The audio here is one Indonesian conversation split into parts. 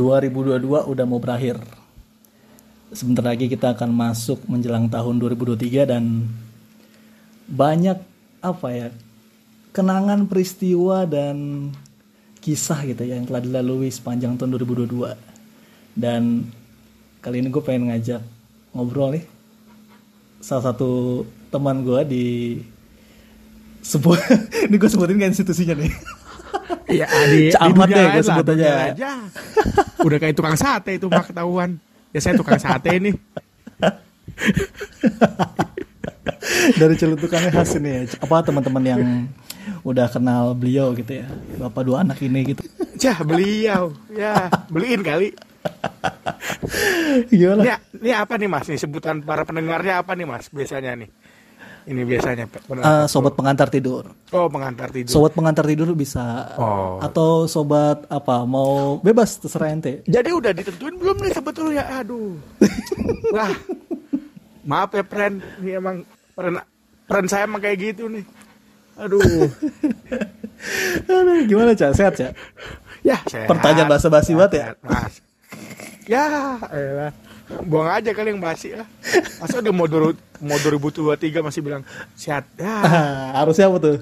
2022 udah mau berakhir. Sebentar lagi kita akan masuk menjelang tahun 2023 dan banyak apa ya kenangan peristiwa dan kisah gitu ya yang telah dilalui sepanjang tahun 2022 dan kali ini gue pengen ngajak ngobrol nih salah satu teman gue di sebuah ini gue sebutin kan institusinya nih Iya, di, Camat di deh, dunia gue sebut aja. aja. Udah kayak tukang sate itu mah ketahuan. Ya saya tukang sate nih. dari celutukannya khas ini ya apa teman-teman yang udah kenal beliau gitu ya bapak dua anak ini gitu Cah beliau, ya beliin kali. gimana Ini, ini apa nih mas? Nih sebutan para pendengarnya apa nih mas? Biasanya nih. Ini biasanya. Pendengar. sobat pengantar tidur oh pengantar tidur. sobat pengantar tidur bisa Oh. atau sobat apa mau bebas terserah ente Jadi udah ditentuin belum nih sebetulnya? Aduh. Wah. Maaf ya friend, ini emang friend, friend saya emang kayak gitu nih. Aduh. Aduh, gimana cak sehat cak Ya, sehat. Pertanyaan basa-basi banget ya? Mas. Ya, elah. Buang aja kali yang basi lah. Masa udah mau, duru, mau 2023 masih bilang sehat. Ya, Ah, harusnya apa tuh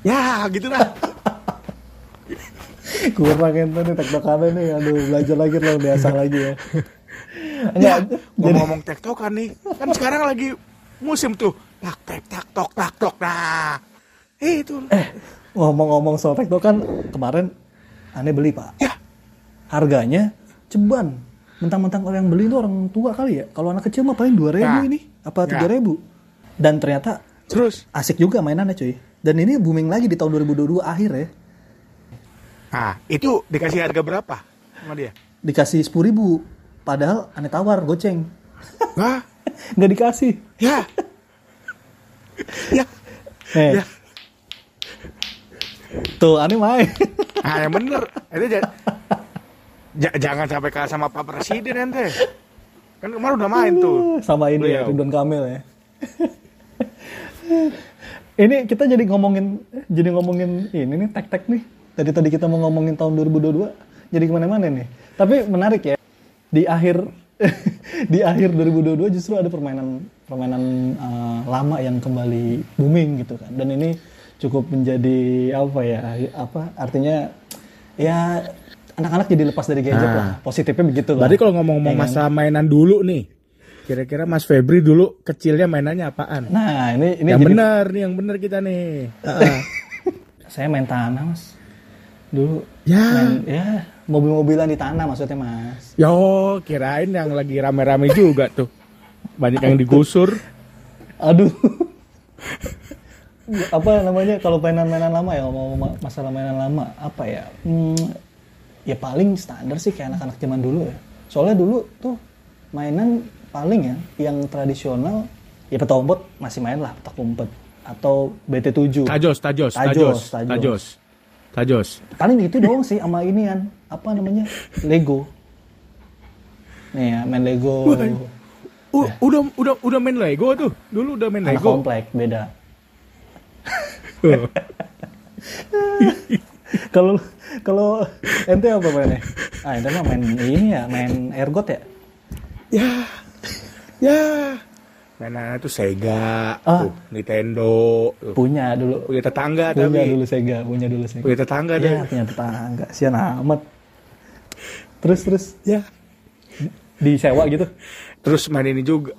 ya gitu lah. kurang ente nih tektokannya nih aduh belajar lagi loh biasa lagi ya enggak Ya, jadi ngomong tektokan nih. Kan sekarang lagi musim tuh. Tak tek tak tok tak tok. Nah, eh, itu. ngomong-ngomong soal tektokan kemarin aneh beli pak Ya, harganya ceban mentang-mentang orang yang beli itu orang tua kali ya kalau anak kecil mah paling dua ribu Nah. ini apa Nah. tiga ribu dan ternyata terus. asik juga mainannya cuy dan ini booming lagi di tahun 2022 akhir ya Nah, itu dikasih harga berapa sama dia? dikasih sepuluh ribu padahal aneh tawar goceng Hah? nggak dikasih Ya. ya. eh Ya. tuh aneh main Ah, yang bener. Itu ja- jangan sampai kalah sama Pak Presiden ente. Kan kemarin udah main tuh. sama ini ya. Ridwan Kamil ya ini kita jadi ngomongin jadi ngomongin ini nih tek-tek nih tadi tadi kita mau ngomongin tahun 2022 jadi ke mana-mana nih tapi menarik ya di akhir di akhir 2022 justru ada permainan permainan eh, lama yang kembali booming gitu kan dan ini cukup menjadi apa ya apa artinya ya anak-anak jadi lepas dari gadget Ah. lah positifnya begitu lah Berarti kalau ngomong-ngomong Ya kan? masalah mainan dulu nih, kira-kira Mas Febri dulu kecilnya mainannya apaan? nah ini ini yang jadi- bener nih, yang bener kita nih. Ah. saya main tanah mas dulu Ya. main ya mobil-mobilan di tanah maksudnya mas Yo, kirain yang lagi rame-rame juga tuh. Banyak yang digusur. aduh apa namanya kalau mainan-mainan lama ya mau ma- masalah mainan lama apa ya Hmm, ya paling standar sih kayak anak-anak zaman dulu ya soalnya dulu tuh mainan paling ya yang tradisional ya petak umpet masih main lah petak umpet atau BT7 Tajos, tajos, Tajos, tajos, tajos. tajos. Tajos. paling itu doang sih sama inian apa namanya Lego nih ya main Lego U- udah udah udah main Lego tuh. Dulu udah main anak Lego. komplek beda. kalau kalau ente apa mainnya ah ente mah main ini ya main ergot ya Ya, ya. Mainannya tuh Sega, Ah. tuh, Nintendo, tuh. punya dulu punya tetangga punya tapi dulu Sega punya dulu Sega punya tetangga ya deh. punya tetangga sian amat terus terus Ya. disewa gitu Terus main ini juga.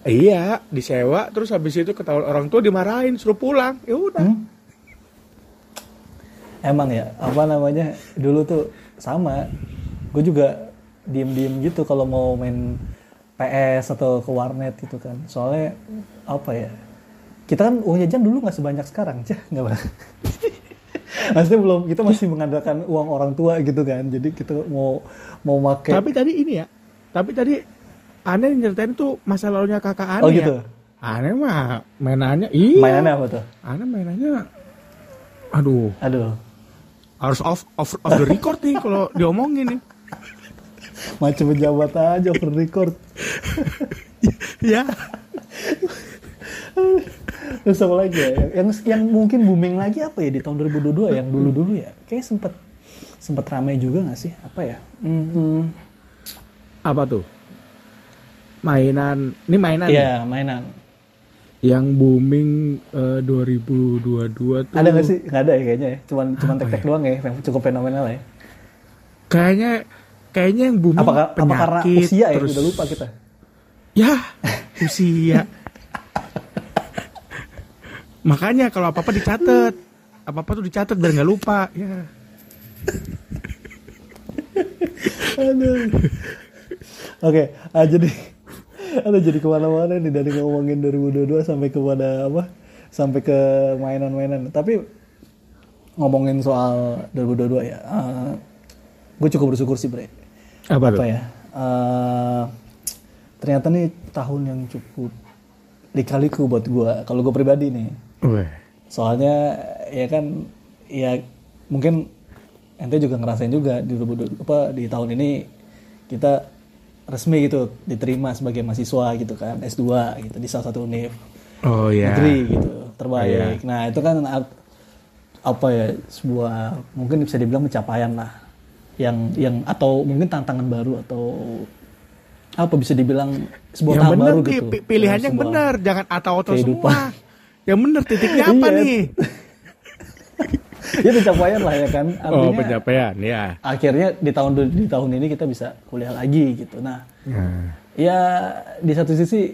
Iya, disewa terus habis itu ketahuan orang tua dimarahin suruh pulang. Ya udah. Hmm? Emang ya apa namanya dulu tuh sama. Gue juga diem-diem gitu kalau mau main PS atau ke warnet gitu kan. Soalnya apa ya kita kan uang jajan dulu nggak sebanyak sekarang cah nggak bang maksudnya belum kita masih mengandalkan uang orang tua gitu kan. Jadi kita mau mau make Tapi tadi ini ya. Tapi tadi aneh nyeritain tuh masa lalunya kakak aneh oh ya. gitu? Aneh mah mainannya iya. mainannya apa tuh? Aneh mainannya aduh, aduh harus off off off the record nih kalau diomongin nih. macam pejabat aja over record ya. Terus apa lagi ya? Yang yang mungkin booming lagi apa ya di tahun 2022 yang dulu-dulu ya? Kayak sempet sempet ramai juga nggak sih? Apa ya? Hmm, Apa tuh? Mainan, ini mainan ya? Iya, mainan. Yang booming eh, 2022 tuh. Ada nggak sih? Nggak ada ya kayaknya ya. Cuman cuman tek-tek doang ya yang cukup fenomenal ya. Kayaknya kayaknya yang booming Apa, apa karena penyakit, usia ya? terus- Udah lupa kita. Ya, usia. Makanya kalau apa-apa dicatat. Apa-apa tuh dicatat biar nggak lupa. Ya. Oke, ah, jadi ada jadi ke mana-mana nih dari ngomongin 2022 sampai kepada apa? Sampai ke mainan-mainan. Tapi ngomongin soal 2022 ya, gue cukup bersyukur sih bre. Apa, Apa ya? eh, ternyata nih tahun yang cukup lika-liku buat gue. Kalau gue pribadi nih, Weh. soalnya ya kan ya mungkin ente juga ngerasain juga di 2020 apa di tahun ini kita resmi gitu diterima sebagai mahasiswa gitu kan S2 gitu di salah satu univ Oh ya. negeri gitu terbaik. Nah, itu kan ap- apa ya sebuah mungkin bisa dibilang pencapaian lah yang yang atau mungkin tantangan baru atau apa bisa dibilang sebuah Yang bener baru gitu. pi- pilihan yang Sebuah- bener, jangan atau-atau kehidupan. semua. Yang bener titiknya apa Iya. nih? ya pencapaian lah ya kan. Oh, Artinya pencapaian ya. akhirnya di tahun di tahun ini kita bisa kuliah lagi gitu. Nah, Nah, ya di satu sisi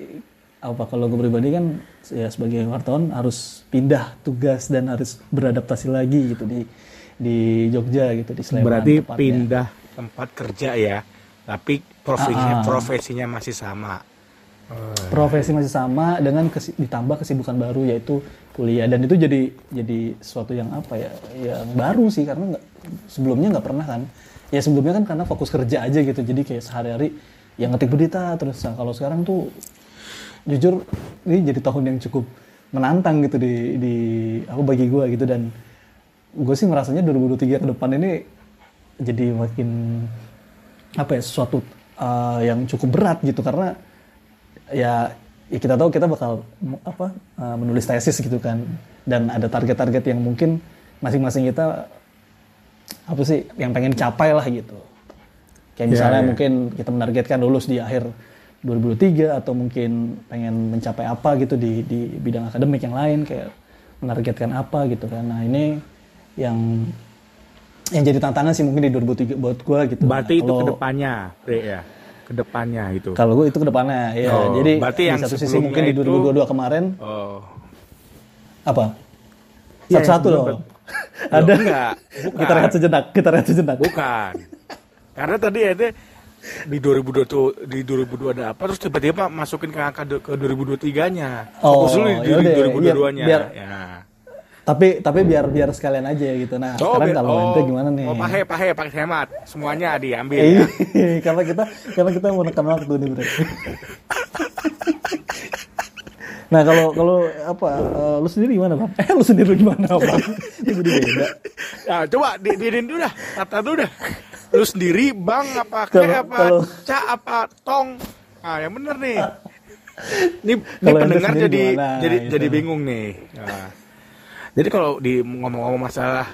apa kalau gue pribadi kan ya sebagai wartawan harus pindah tugas dan harus beradaptasi lagi gitu di di Jogja gitu di Sleman berarti tepatnya. pindah tempat kerja ya, tapi profesinya Ah, ah. profesinya masih sama. profesi masih sama dengan kesi- ditambah kesibukan baru yaitu kuliah. Dan itu jadi jadi sesuatu yang apa ya yang baru sih karena nggak sebelumnya nggak pernah kan. Ya sebelumnya kan karena fokus kerja aja gitu. Jadi kayak sehari-hari yang ngetik berita. Terus nah, kalau sekarang tuh jujur ini jadi tahun yang cukup menantang gitu di di aku bagi gue gitu. Dan gue sih merasanya 2023 ke depan ini jadi makin apa ya sesuatu uh, yang cukup berat gitu. Karena ya, ya kita tahu kita bakal apa uh, menulis tesis gitu kan. Dan ada target-target yang mungkin masing-masing kita apa sih yang pengen capai lah gitu. Kayak Ya, misalnya ya. mungkin kita menargetkan lulus di akhir 2023 atau mungkin pengen mencapai apa gitu di di bidang akademik yang lain kayak menargetkan apa gitu kan. Nah ini yang yang jadi tantangan sih mungkin di 2003 buat gua gitu. Berarti Nah, itu ke depannya, ya, ke depannya itu. kalau gue itu ke depannya ya Oh, jadi berarti di yang satu sisi mungkin di itu- 2022 kemarin Oh, apa Iya, satu-satu belum- ada enggak, bukan. kita rehat sejenak kita rehat sejenak bukan. Karena tadi ada di 2020 di 2022 ada apa terus tiba-tiba masukin ke angka ke 2023-nya. Oh, Fokus dulu di, di yaudah, 2022-nya. iya, biar- ya. Tapi tapi biar biar sekalian aja gitu nah Oh, sekarang kalau oh, ente gimana nih Oh, pakai pakai pakai hemat. Semuanya diambil Iya, ya. karena kita karena kita mau nekan waktu nih bro. nah kalau kalau apa eh, lu sendiri gimana bang? Eh lu sendiri gimana bang? Jadi beda. Nah, coba di diin dulu dah. Kata dulu dah. Lu sendiri Bang apa kayak apa kalau- Ca apa Tong? Ah, yang bener nih. Ini, ini pendengar jadi gimana, jadi gitu. jadi bingung nih. Nah, jadi kalau di ngomong-ngomong masalah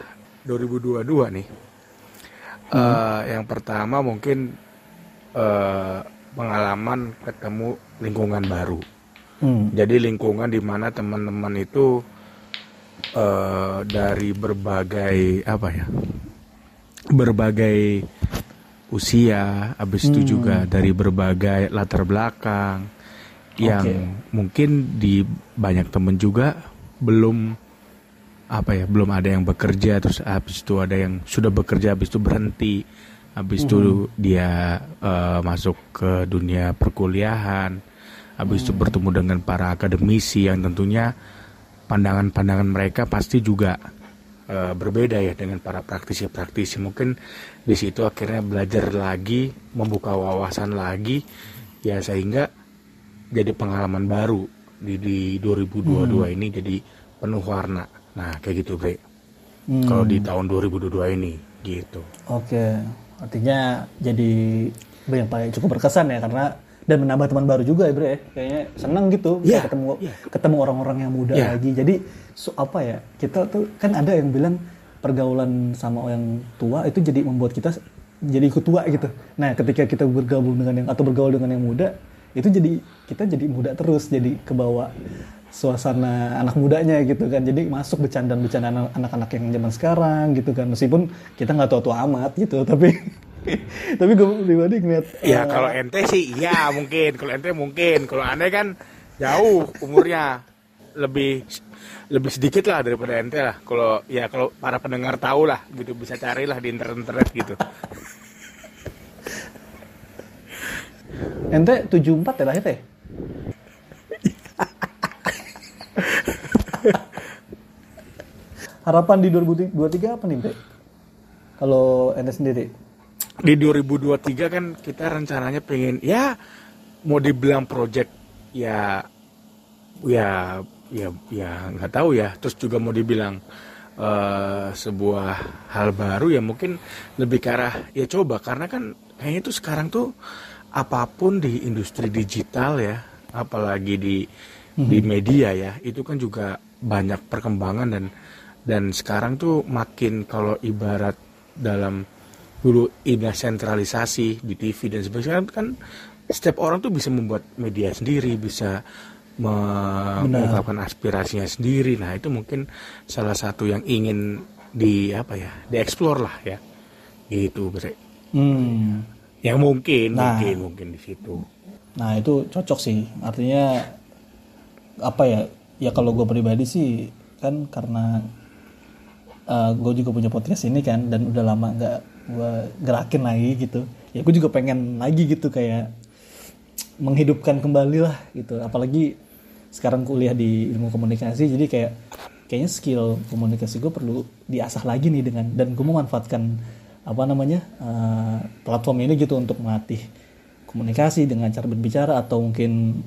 2022 nih. eh, yang pertama mungkin eh, pengalaman ketemu lingkungan baru. Hmm. Jadi lingkungan di mana teman-teman itu eh, dari berbagai apa ya, berbagai usia, habis itu Hmm. juga dari berbagai latar belakang yang mungkin di banyak temen juga belum apa ya, belum ada yang bekerja terus habis itu ada yang sudah bekerja habis itu berhenti, habis itu dia eh, masuk ke dunia perkuliahan, habis itu bertemu dengan para akademisi yang tentunya pandangan-pandangan mereka pasti juga eh, berbeda ya dengan para praktisi-praktisi. Mungkin di situ akhirnya belajar lagi, membuka wawasan lagi, ya sehingga jadi pengalaman baru di di 2022 ini jadi penuh warna. Nah kayak gitu Bre. Hmm. Kalau di tahun 2022 ini gitu. Oke, artinya jadi yang paling cukup berkesan ya karena dan menambah teman baru juga ya bre ya. kayaknya seneng gitu bisa Iya, ketemu iya. ketemu orang-orang yang muda Iya. lagi jadi so, apa ya kita tuh kan ada yang bilang pergaulan sama yang tua itu jadi membuat kita jadi ikut tua gitu nah ketika kita bergabung dengan yang atau bergaul dengan yang muda itu jadi kita jadi muda terus jadi kebawa suasana anak mudanya gitu kan jadi masuk bercandaan-bercandaan anak-anak yang zaman sekarang gitu kan meskipun kita nggak tua-tua amat gitu tapi tapi gue pribadi ngeliat Ya eh, kalau ente sih iya mungkin, kalau ente mungkin, kalau aneh kan jauh umurnya lebih lebih sedikit lah daripada ente lah. Kalau ya kalau para pendengar tahu lah gitu bisa carilah di internet-internet gitu. Ente 74 ya lahir teh? Harapan di 2023 apa nih, Bre? Kalau ente sendiri? Di 2023 kan kita rencananya pengen ya mau dibilang project ya ya ya ya nggak tahu ya. Terus juga mau dibilang eh, sebuah hal baru ya mungkin lebih ke arah ya coba karena kan kayaknya tuh sekarang tuh apa pun di industri digital ya apalagi di di media ya itu kan juga banyak perkembangan dan dan sekarang tuh makin kalau ibarat dalam dulu ida sentralisasi di TV dan sebagainya sekarang kan setiap orang tuh bisa membuat media sendiri bisa me- mengungkapkan aspirasinya sendiri nah itu mungkin salah satu yang ingin di apa ya dieksplor lah ya gitu bre Hmm. yang mungkin Nah. mungkin mungkin di situ Nah itu cocok sih. Artinya apa ya? Ya kalau gue pribadi sih kan karena gue juga punya podcast ini kan dan udah lama nggak gue gerakin lagi gitu. Ya gue juga pengen lagi gitu kayak menghidupkan kembali lah gitu. Apalagi sekarang kuliah di ilmu komunikasi jadi kayak kayaknya skill komunikasi gue perlu diasah lagi nih dengan dan gue memanfaatkan apa namanya eh, platform ini gitu untuk melatih komunikasi dengan cara berbicara atau mungkin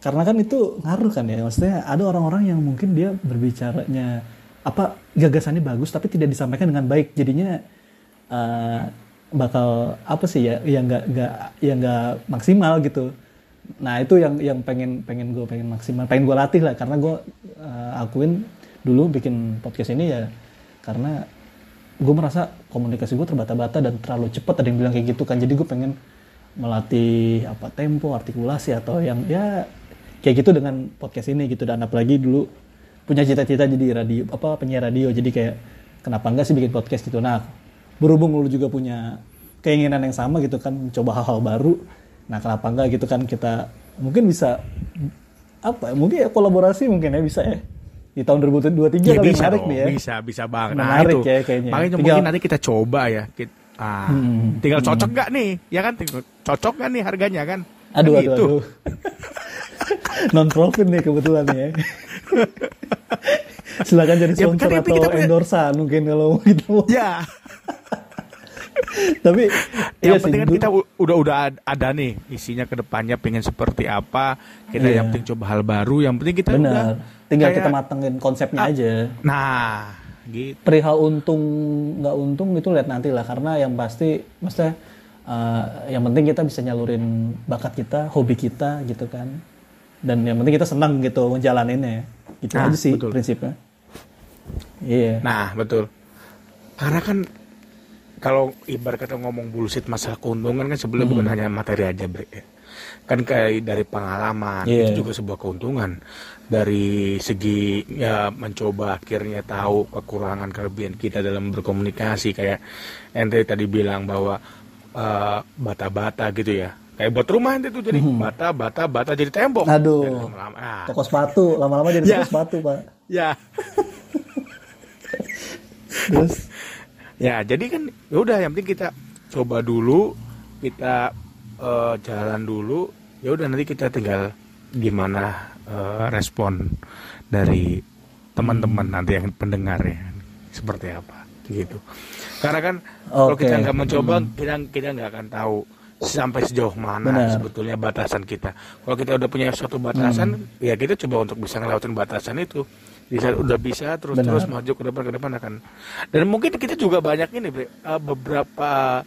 karena kan itu ngaruh kan ya maksudnya ada orang-orang yang mungkin dia berbicaranya apa gagasannya bagus tapi tidak disampaikan dengan baik. Jadinya eh, bakal apa sih ya yang nggak nggak yang nggak maksimal gitu. Nah itu yang yang pengen pengen gue pengen maksimal pengen gue latih lah. Karena gue eh, akuin dulu bikin podcast ini ya karena gue merasa komunikasi gue terbata-bata dan terlalu cepat. Ada yang bilang kayak gitu kan. Jadi gue pengen melatih apa tempo artikulasi atau yang ya kayak gitu dengan podcast ini gitu. Dan apalagi dulu punya cita-cita jadi radio apa penyiar radio jadi kayak kenapa enggak sih bikin podcast gitu nah berhubung lu juga punya keinginan yang sama gitu kan mencoba hal-hal baru nah kenapa enggak gitu kan kita mungkin bisa apa mungkin ya kolaborasi mungkin ya bisa ya di tahun 2023 Ya kali bisa menarik dong, nih ya bisa bisa banget. Menarik nah, itu. ya kayaknya. Makanya Tinggal- mungkin nanti kita coba ya. Kita, ah, Hmm. tinggal cocok nggak nih? Ya kan, tinggal cocok nggak nih harganya kan? Aduh, Kan aduh, gitu. aduh. non profit nih kebetulan ya. Silakan jadi Ya, sponsor kan itu atau kita punya- endorsan mungkin kalau gitu. Ya, Tapi iya yang sih, penting kan kita udah udah ad- ada nih isinya ke depannya pengen seperti apa. Kita Iya. yang penting coba hal baru. Yang penting kita udah benar. Tinggal kayak- kita matengin konsepnya Ah. aja. Nah, gitu. Perihal untung nggak untung itu lihat nanti lah karena yang pasti maksudnya eh, yang penting kita bisa nyalurin bakat kita, hobi kita gitu kan. Dan yang penting kita senang gitu menjalaninnya. Gitu Ah, aja sih betul. prinsipnya. Iya. Nah, betul. Karena kan kalau ibarat kata ngomong bullshit masalah keuntungan kan sebenarnya bukan hanya materi aja, Bre. Kan kayak dari pengalaman Iya. itu juga sebuah keuntungan. Dari segi ya mencoba akhirnya tahu kekurangan kelebihan kita dalam berkomunikasi kayak ente tadi bilang bahwa eh, bata-bata gitu ya. Kayak buat rumah ente tuh jadi bata, bata, bata jadi tembok. Aduh. Dan lama-lama, ah, Toko sepatu, lama-lama jadi Ya. toko sepatu, Pak. ya. Terus Ya, jadi kan ya udah yang penting kita coba dulu, kita eh, jalan dulu. Ya udah nanti kita tinggal gimana eh, respon dari teman-teman nanti yang pendengarnya seperti apa gitu. Karena kan kalau Oke. kita nggak mencoba, kita kita nggak akan tahu sampai sejauh mana Benar. sebetulnya batasan kita. Kalau kita udah punya suatu batasan, ya kita coba untuk bisa ngelewatin batasan itu. Bisa udah bisa terus Benar. terus maju ke depan ke depan akan. Dan mungkin kita juga banyak ini Bre, eh, beberapa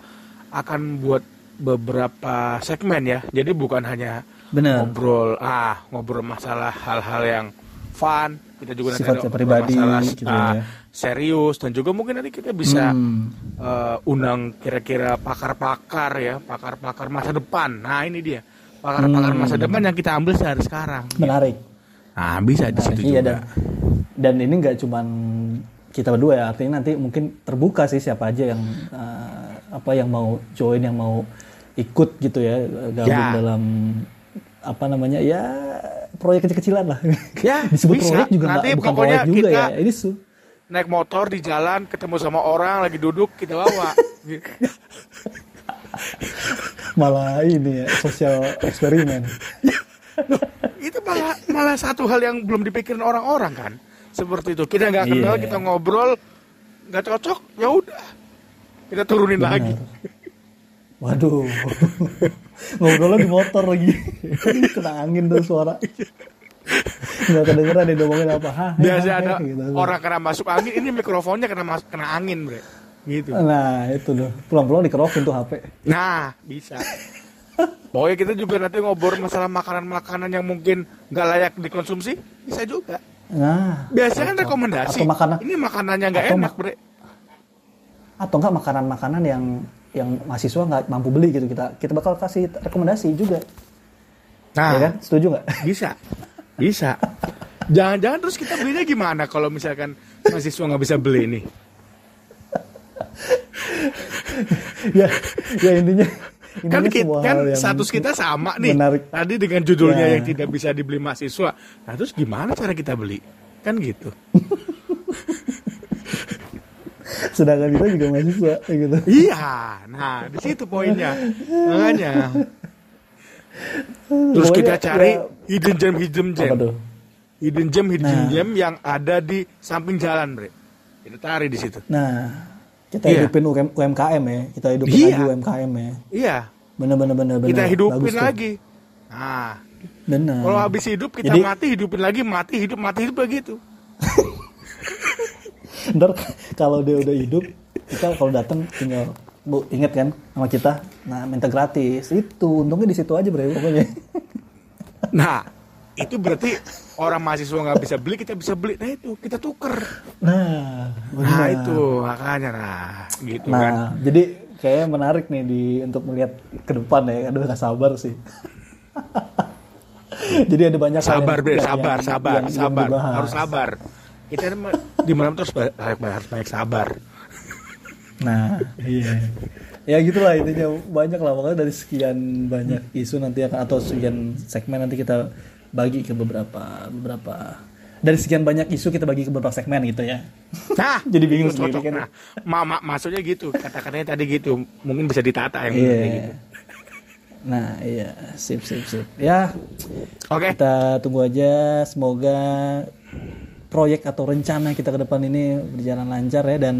akan buat beberapa segmen ya. Jadi bukan hanya Benar. ngobrol ah ngobrol masalah hal-hal yang fun. Kita juga nanti Sifatnya ada pribadi, masalah gitu ah, ya. serius dan juga mungkin nanti kita bisa Hmm. eh, undang kira-kira pakar-pakar ya, pakar-pakar masa depan. Nah, ini dia. Pakar-pakar Hmm. masa depan yang kita ambil sehari sekarang. Menarik. Nah, bisa di situ iya juga. dan dan ini nggak cuman kita berdua ya artinya nanti mungkin terbuka sih siapa aja yang eh, apa yang mau join yang mau ikut gitu ya gabung Ya. dalam apa namanya ya proyek kecil-kecilan lah Ya, disebut bisa. proyek juga Nanti bukan pokoknya proyek juga kita- ya ini su Naik motor di jalan, ketemu sama orang lagi duduk, kita bawa. malah ini ya sosial eksperimen itu malah malah satu hal yang belum dipikirin orang-orang kan. Seperti itu. Kita nggak kenal, Iya. kita ngobrol, nggak cocok, ya udah. Kita turunin lagi. Waduh ngobrolnya di motor lagi kena angin tuh suara nggak kedengeran dia ngomongin apa Hah, Biasa ada gitu. orang kena masuk angin, ini mikrofonnya kena mas- kena angin, bre. Gitu. Nah itu loh, pulang-pulang dikerokin tuh HP. Nah, bisa. Pokoknya kita juga nanti ngobrol masalah makanan-makanan yang mungkin nggak layak dikonsumsi, bisa juga. Nah, Biasanya kan rekomendasi. Atau makanan Ini makanannya nggak enak, bre. atau enggak makanan-makanan yang yang mahasiswa nggak mampu beli gitu kita kita bakal kasih rekomendasi juga, Nah, ya kan? Setuju nggak? bisa, bisa. Jangan-jangan terus kita belinya gimana kalau misalkan mahasiswa nggak bisa beli nih? ya, ya intinya. Kan, kita, kan status kita sama nih. menarik. Tadi dengan judulnya Ya. yang tidak bisa dibeli mahasiswa. Nah, terus gimana cara kita beli? Kan gitu. Sedangkan kita juga mahasiswa, gitu. Iya, nah di situ poinnya. Makanya. Terus kita Pokoknya, cari ya, hidden gem, hidden gem. tuh? Hidden gem, hidden Nah. gem yang ada di samping jalan, Bre. Kita cari di situ. Nah, kita Iya. hidupin UM- UMKM ya, kita hidupin Iya. lagi UMKM ya. Iya, Bener bener bener bener. kita hidupin Bagus tuh. lagi. Nah, Bener. kalau habis hidup kita Jadi- mati, hidupin lagi, mati, hidup, mati, hidup begitu. Ntar kalau dia udah hidup, kita kalau datang tinggal bu inget kan sama kita, nah minta gratis itu untungnya di situ aja bre pokoknya. Nah, itu berarti orang mahasiswa nggak bisa beli, kita bisa beli. Nah itu, kita tuker. Nah, Nah itu, makanya nah, gitu kan. Nah, jadi kayaknya menarik nih di untuk melihat ke depan ya. Aduh, gak sabar sih. jadi ada banyak sabar yang- bre yang- sabar yang- sabar yang- yang sabar dibahas. harus sabar kita emang di malam terus harus harus banyak sabar Nah, iya. Ya gitulah intinya banyak lah makanya dari sekian banyak isu nanti akan atau sekian segmen nanti kita bagi ke beberapa beberapa dari sekian banyak isu kita bagi ke beberapa segmen gitu ya. nah Jadi bingung sendiri cocok. kan. nah, mama maksudnya gitu kata-katanya tadi gitu mungkin bisa ditata yang Iya. kayak gitu Nah, iya, sip sip sip. Ya, oke kita tunggu aja semoga proyek atau rencana kita ke depan ini berjalan lancar ya dan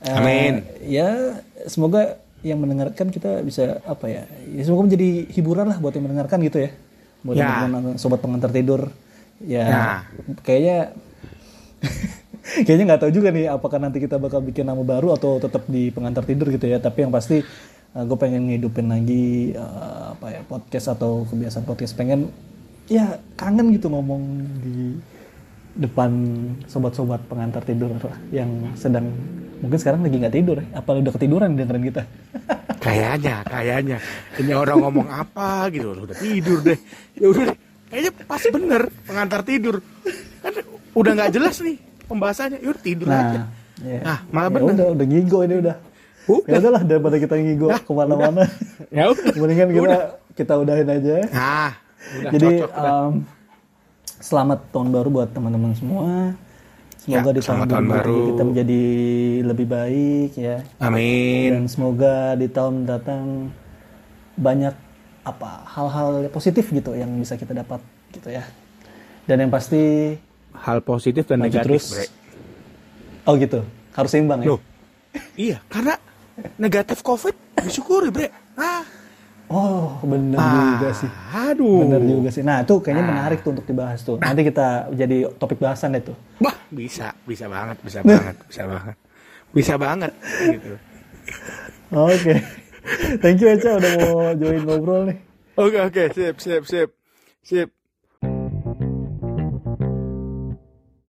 eh, Amin. ya semoga yang mendengarkan kita bisa apa ya, ya semoga menjadi hiburan lah buat yang mendengarkan gitu ya buat Ya. teman-teman sobat pengantar tidur ya Nah. kayaknya kayaknya nggak tahu juga nih apakah nanti kita bakal bikin nama baru atau tetap di pengantar tidur gitu ya tapi yang pasti gue pengen ngidupin lagi eh, apa ya podcast atau kebiasaan podcast pengen ya kangen gitu ngomong di depan sobat-sobat pengantar tidur lah yang sedang mungkin sekarang lagi nggak tidur ya apa udah ketiduran dengerin kita kayaknya kayaknya ini orang ngomong apa gitu udah tidur deh ya udah deh. kayaknya pas bener pengantar tidur kan udah nggak jelas nih pembahasannya yuk tidur aja nah ya. Nah, malah Ya bener. udah udah ngigo ini udah Udah. ya udahlah daripada kita ngigo Nah, ke mana-mana ya udah mendingan kita Udah. kita udahin aja nah udah Jadi cocok udah. Selamat tahun baru buat teman-teman semua. Semoga Ya, di tahun, tahun 2023 baru. kita menjadi lebih baik ya. amin Dan semoga di tahun mendatang banyak apa hal-hal positif gitu yang bisa kita dapat gitu ya. Dan yang pasti hal positif dan negatif terus. bre Oh gitu. Harus seimbang ya. Loh, iya karena negatif covid disyukuri bre ah Oh, bener Ah, juga sih. aduh Bener juga sih. Nah, itu kayaknya Ah. menarik tuh untuk dibahas tuh. Nanti kita jadi topik bahasan deh tuh. Wah, bisa, bisa banget, bisa banget, bisa banget. Bisa banget gitu. Oke. Thank you Eca udah mau join ngobrol nih. Oke oke sip sip sip sip.